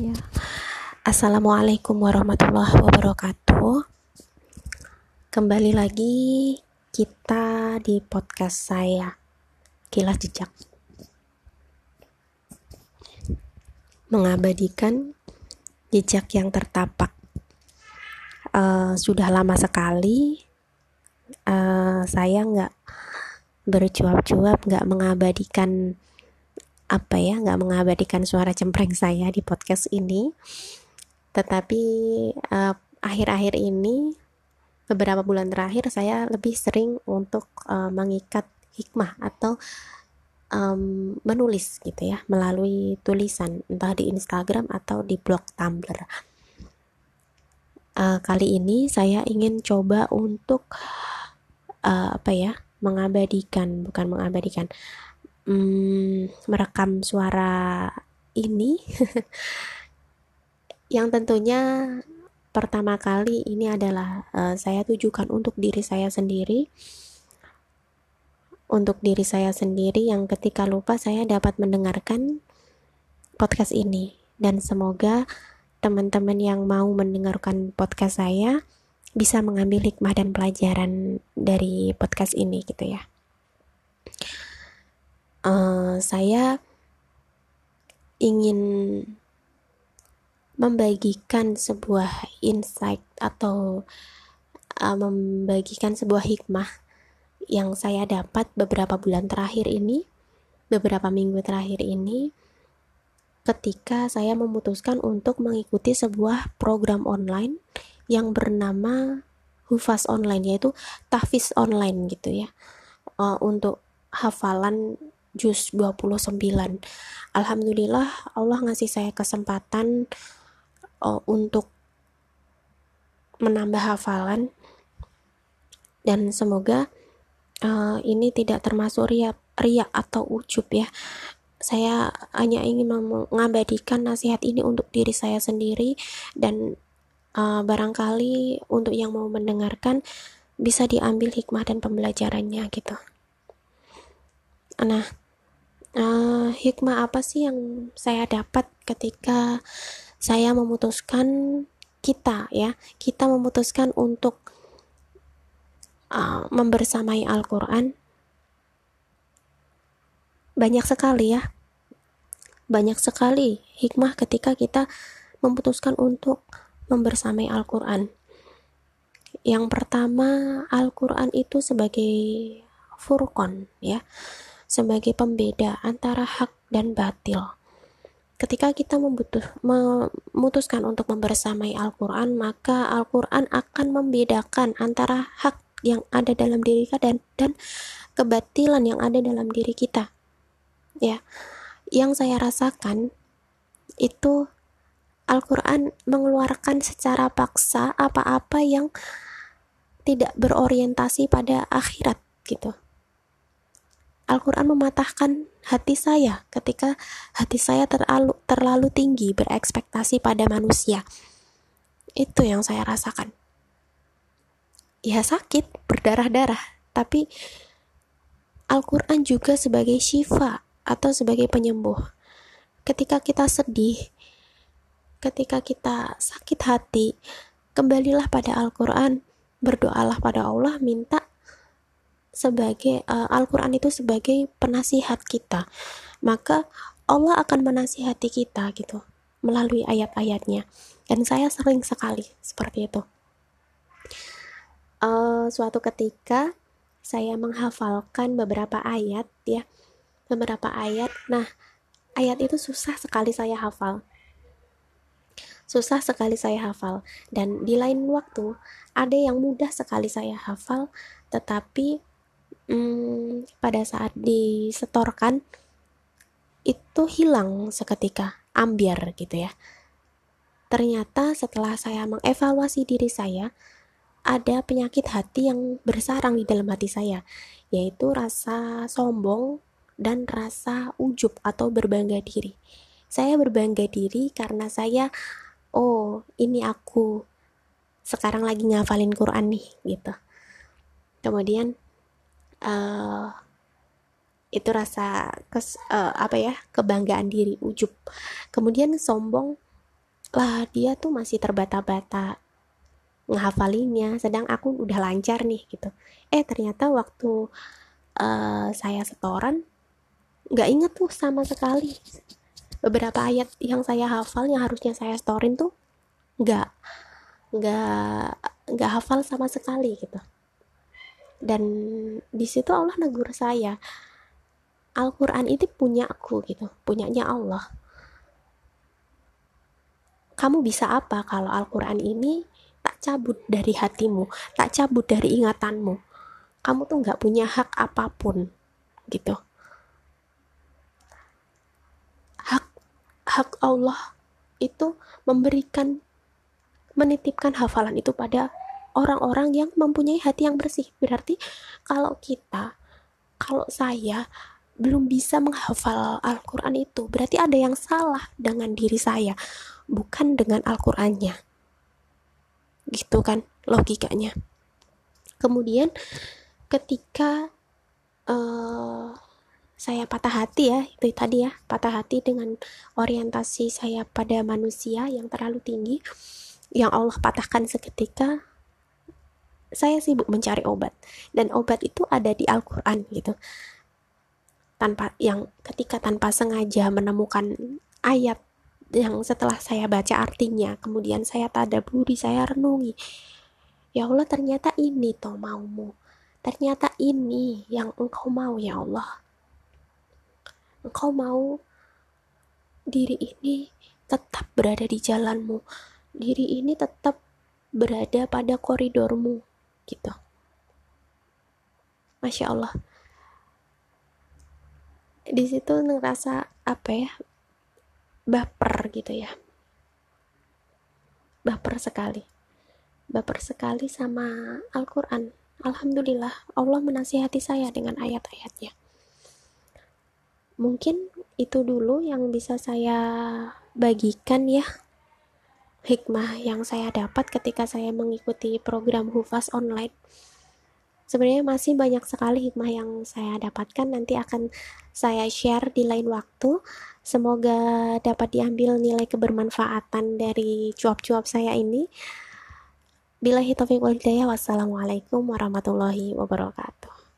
Ya. Assalamualaikum warahmatullahi wabarakatuh. Kembali lagi kita di podcast saya Kilas Jejak. Mengabadikan jejak yang tertapak. Uh, sudah lama sekali uh, saya nggak bercuap-cuap, nggak mengabadikan apa ya nggak mengabadikan suara cempreng saya di podcast ini. Tetapi akhir akhir-akhir ini beberapa bulan terakhir saya lebih sering untuk uh, mengikat hikmah atau um, menulis gitu ya melalui tulisan entah di Instagram atau di blog Tumblr. Uh, kali ini saya ingin coba untuk uh, apa ya mengabadikan bukan mengabadikan hmm, merekam suara ini. Yang tentunya pertama kali ini adalah uh, saya tujukan untuk diri saya sendiri. Untuk diri saya sendiri yang ketika lupa saya dapat mendengarkan podcast ini. Dan semoga teman-teman yang mau mendengarkan podcast saya bisa mengambil hikmah dan pelajaran dari podcast ini gitu ya saya ingin membagikan sebuah insight atau uh, membagikan sebuah hikmah yang saya dapat beberapa bulan terakhir ini, beberapa minggu terakhir ini, ketika saya memutuskan untuk mengikuti sebuah program online yang bernama Hufaz Online, yaitu tahfiz online gitu ya, uh, untuk hafalan juz 29 Alhamdulillah Allah ngasih saya kesempatan uh, untuk menambah hafalan. Dan semoga uh, ini tidak termasuk riak riak atau ujub ya. Saya hanya ingin mengabadikan nasihat ini untuk diri saya sendiri dan uh, barangkali untuk yang mau mendengarkan bisa diambil hikmah dan pembelajarannya gitu. Nah, uh, hikmah apa sih yang saya dapat ketika saya memutuskan kita ya? Kita memutuskan untuk uh, membersamai Al-Quran? Banyak sekali ya. Banyak sekali hikmah ketika kita memutuskan untuk membersamai Al-Quran. Yang pertama Al-Quran itu sebagai furqan ya sebagai pembeda antara hak dan batil. Ketika kita membutuh, memutuskan untuk membersamai Al-Quran, maka Al-Quran akan membedakan antara hak yang ada dalam diri kita dan, dan kebatilan yang ada dalam diri kita. Ya, yang saya rasakan itu Al-Quran mengeluarkan secara paksa apa-apa yang tidak berorientasi pada akhirat gitu. Al-Quran mematahkan hati saya ketika hati saya terlalu, terlalu tinggi berekspektasi pada manusia. Itu yang saya rasakan. Ya sakit, berdarah-darah, tapi Al-Quran juga sebagai syifa atau sebagai penyembuh. Ketika kita sedih, ketika kita sakit hati, kembalilah pada Al-Quran, berdoalah pada Allah, minta sebagai uh, Al-Quran itu sebagai penasihat kita. Maka Allah akan menasihati kita gitu melalui ayat-ayatnya. Dan saya sering sekali seperti itu. Uh, suatu ketika saya menghafalkan beberapa ayat ya. Beberapa ayat. Nah ayat itu susah sekali saya hafal. Susah sekali saya hafal. Dan di lain waktu ada yang mudah sekali saya hafal tetapi hmm, pada saat disetorkan itu hilang seketika, ambiar gitu ya. Ternyata setelah saya mengevaluasi diri saya, ada penyakit hati yang bersarang di dalam hati saya, yaitu rasa sombong dan rasa ujub atau berbangga diri. Saya berbangga diri karena saya, oh ini aku sekarang lagi ngafalin Quran nih gitu. Kemudian uh, itu rasa kes, uh, apa ya kebanggaan diri ujub. Kemudian sombong lah dia tuh masih terbata-bata ngehafalinya sedang aku udah lancar nih gitu. Eh ternyata waktu uh, saya setoran nggak inget tuh sama sekali. Beberapa ayat yang saya hafal yang harusnya saya setorin tuh nggak nggak nggak hafal sama sekali gitu dan di situ Allah negur saya Al-Quran itu punya aku gitu punyanya Allah kamu bisa apa kalau Al-Quran ini tak cabut dari hatimu, tak cabut dari ingatanmu. Kamu tuh nggak punya hak apa pun, gitu. Hak hak Allah itu memberikan menitipkan hafalan itu pada orang-orang yang mempunyai hati yang bersih. Berarti kalau kita, kalau saya belum bisa menghafal Al-Quran itu, berarti ada yang salah dengan diri saya, bukan dengan Al-Qurannya gitu kan logikanya kemudian ketika uh, saya patah hati ya itu tadi ya patah hati dengan orientasi saya pada manusia yang terlalu tinggi yang Allah patahkan seketika saya sibuk mencari obat. Dan obat itu ada di Al-Qur'an gitu. Tanpa yang ketika tanpa sengaja menemukan ayat yang setelah saya baca artinya kemudian saya tadaburi saya renungi ya Allah ternyata ini toh maumu. Ternyata ini yang engkau mau ya Allah. Engkau mau diri ini tetap berada di jalanmu. Diri ini tetap berada pada koridormu gitu. Masya Allah. Di situ ngerasa apa ya? Baper gitu ya. Baper sekali. Baper sekali sama Al-Quran. Alhamdulillah Allah menasihati saya dengan ayat-ayatnya. Mungkin itu dulu yang bisa saya bagikan ya hikmah yang saya dapat ketika saya mengikuti program Hufaz online. Sebenarnya masih banyak sekali hikmah yang saya dapatkan nanti akan saya share di lain waktu. Semoga dapat diambil nilai kebermanfaatan dari cuap-cuap saya ini. Bila hitafiq wal wassalamualaikum warahmatullahi wabarakatuh